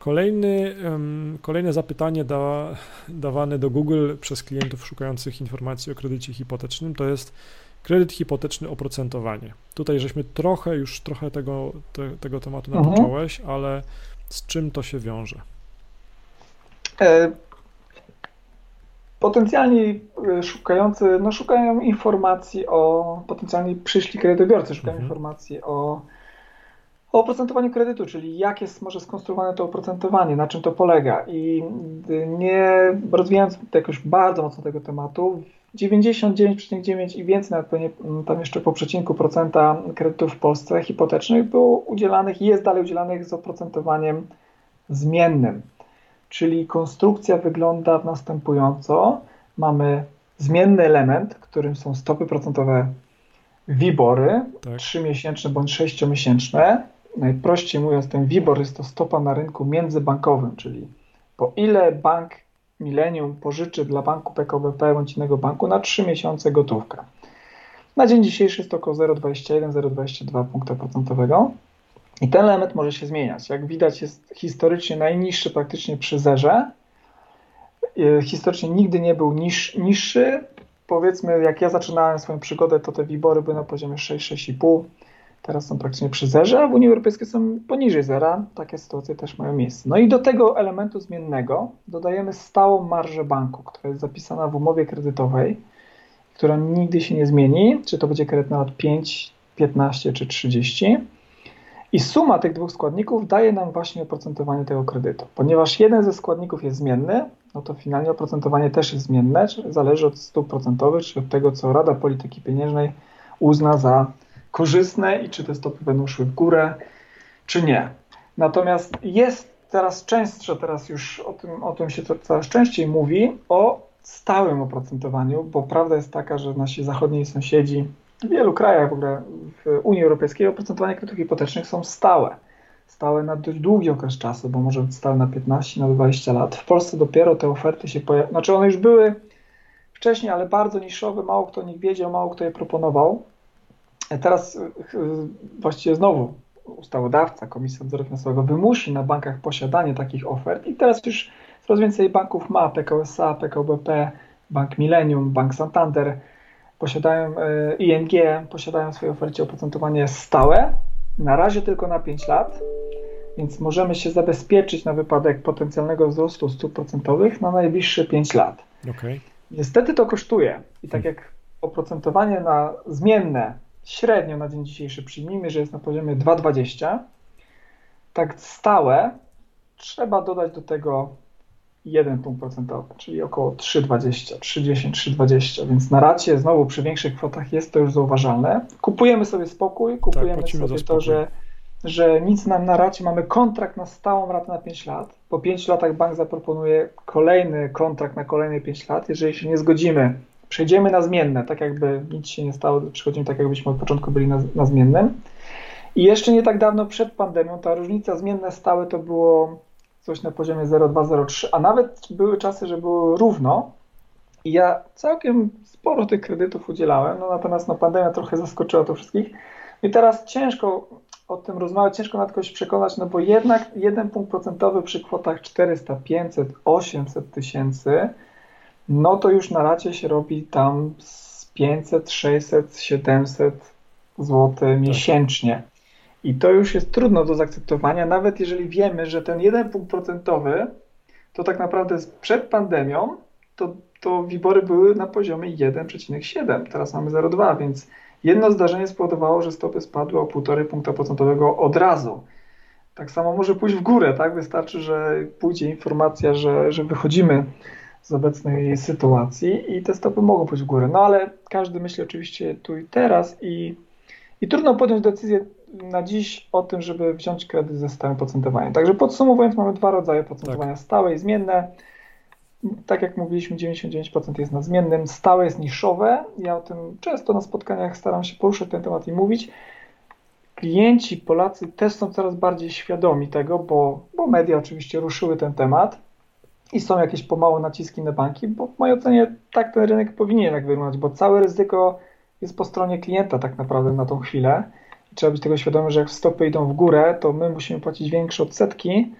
Kolejny, kolejne zapytanie da, dawane do Google przez klientów szukających informacji o kredycie hipotecznym to jest kredyt hipoteczny oprocentowanie. Tutaj żeśmy trochę już trochę tego, te, tego tematu mhm. napocząłeś, ale z czym to się wiąże? E, potencjalni e, szukający, no szukają informacji o, potencjalni przyszli kredytobiorcy szukają mhm. informacji o, o oprocentowaniu kredytu, czyli jak jest może skonstruowane to oprocentowanie, na czym to polega. I nie rozwijając jakoś bardzo mocno tego tematu, 99,9 i więcej, nawet pewnie tam jeszcze po przecinku procenta kredytów w Polsce hipotecznych było udzielanych i jest dalej udzielanych z oprocentowaniem zmiennym. Czyli konstrukcja wygląda następująco. Mamy zmienny element, którym są stopy procentowe WIBORy, tak. 3-miesięczne bądź 6-miesięczne. Najprościej mówiąc, ten WIBOR jest to stopa na rynku międzybankowym, czyli po ile bank Millennium pożyczy dla banku PKBP bądź innego banku na 3 miesiące gotówkę. Na dzień dzisiejszy jest to około 0,21-0,22 punkta procentowego. I ten element może się zmieniać. Jak widać, jest historycznie najniższy praktycznie przy zerze. E, historycznie nigdy nie był niż, niższy. Powiedzmy, jak ja zaczynałem swoją przygodę, to te wibory były na poziomie 6-6,5. Teraz są praktycznie przy zerze, a w Unii Europejskiej są poniżej zera. Takie sytuacje też mają miejsce. No i do tego elementu zmiennego dodajemy stałą marżę banku, która jest zapisana w umowie kredytowej, która nigdy się nie zmieni, czy to będzie kredyt na lat 5, 15 czy 30 i suma tych dwóch składników daje nam właśnie oprocentowanie tego kredytu. Ponieważ jeden ze składników jest zmienny, no to finalnie oprocentowanie też jest zmienne, zależy od stóp procentowych, czy od tego, co Rada Polityki Pieniężnej uzna za korzystne i czy te stopy będą szły w górę, czy nie. Natomiast jest teraz częstsze, teraz już o tym, o tym się coraz częściej mówi, o stałym oprocentowaniu, bo prawda jest taka, że nasi zachodni sąsiedzi w wielu krajach w ogóle w Unii Europejskiej oprocentowanie kredytów hipotecznych są stałe. Stałe na dość długi okres czasu, bo może być stałe na 15, na 20 lat. W Polsce dopiero te oferty się pojawiły. Znaczy one już były wcześniej, ale bardzo niszowe, mało kto o nich wiedział, mało kto je proponował. Teraz y, właściwie znowu ustawodawca, Komisja Nadzoru Finansowego wymusi na bankach posiadanie takich ofert i teraz już coraz więcej banków ma, PKO SA, PKO BP, Bank Millennium, Bank Santander, posiadają e, ING, posiadają w swojej ofercie oprocentowanie stałe, na razie tylko na 5 lat, więc możemy się zabezpieczyć na wypadek potencjalnego wzrostu stóp procentowych na najbliższe 5 lat. Okay. Niestety to kosztuje i tak hmm. jak oprocentowanie na zmienne średnio na dzień dzisiejszy przyjmijmy, że jest na poziomie 2,20, tak stałe trzeba dodać do tego 1 punkt procentowy, czyli około 3,20, 3,10, 3,20, więc na racie znowu przy większych kwotach jest to już zauważalne. Kupujemy sobie spokój, kupujemy tak, sobie to, że, że nic nam na racie, mamy kontrakt na stałą ratę na 5 lat. Po 5 latach bank zaproponuje kolejny kontrakt na kolejne 5 lat. Jeżeli się nie zgodzimy, przejdziemy na zmienne, tak jakby nic się nie stało, przechodzimy tak jakbyśmy od początku byli na, na zmiennym. I jeszcze nie tak dawno przed pandemią ta różnica zmienne stałe to było coś na poziomie 0,2-0,3, a nawet były czasy, że było równo. I ja całkiem sporo tych kredytów udzielałem, no natomiast no, pandemia trochę zaskoczyła to wszystkich. I teraz ciężko o tym rozmawiać, ciężko na kogoś przekonać, no bo jednak jeden punkt procentowy przy kwotach 400, 500, 800 tysięcy, no to już na racie się robi tam z 500, 600, 700 zł miesięcznie. I to już jest trudno do zaakceptowania, nawet jeżeli wiemy, że ten jeden punkt procentowy to tak naprawdę przed pandemią to, to wibory były na poziomie 1,7. Teraz mamy 0,2, więc jedno zdarzenie spowodowało, że stopy spadły o 1,5 punkta procentowego od razu. Tak samo może pójść w górę, tak? Wystarczy, że pójdzie informacja, że, że wychodzimy z obecnej sytuacji i te stopy mogą pójść w górę. No ale każdy myśli oczywiście tu i teraz i, i trudno podjąć decyzję na dziś o tym, żeby wziąć kredyt ze stałym procentowaniem. Także podsumowując, mamy dwa rodzaje procentowania: tak. stałe i zmienne. Tak jak mówiliśmy, 99% jest na zmiennym, stałe jest niszowe. Ja o tym często na spotkaniach staram się poruszać ten temat i mówić. Klienci Polacy też są coraz bardziej świadomi tego, bo, bo media oczywiście ruszyły ten temat i są jakieś pomału naciski na banki, bo w mojej ocenie tak ten rynek powinien jak wyglądać, bo całe ryzyko jest po stronie klienta tak naprawdę na tą chwilę trzeba być tego świadomy, że jak stopy idą w górę, to my musimy płacić większe odsetki,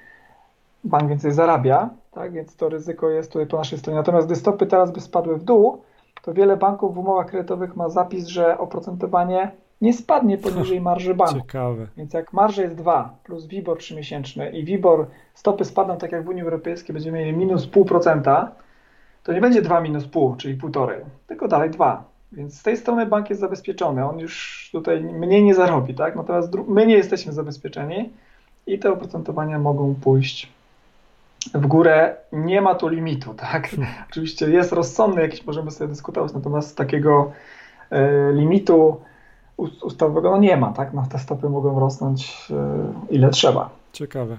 bank więcej zarabia, tak? więc to ryzyko jest tutaj po naszej stronie. Natomiast gdy stopy teraz by spadły w dół, to wiele banków w umowach kredytowych ma zapis, że oprocentowanie nie spadnie poniżej marży banku. Ciekawe. Więc jak marża jest 2 plus WIBOR 3-miesięczny i WIBOR stopy spadną tak jak w Unii Europejskiej, będziemy mieli minus 0,5%, to nie będzie 2 minus pół, czyli półtorej, tylko dalej 2. Więc z tej strony bank jest zabezpieczony, on już tutaj mniej nie zarobi, tak? Natomiast my nie jesteśmy zabezpieczeni i te oprocentowania mogą pójść w górę. Nie ma tu limitu, tak? Hmm. Oczywiście jest rozsądny jakiś, możemy sobie dyskutować, natomiast takiego e, limitu ustawowego no nie ma, tak? No, te stopy mogą rosnąć e, ile trzeba. Ciekawe.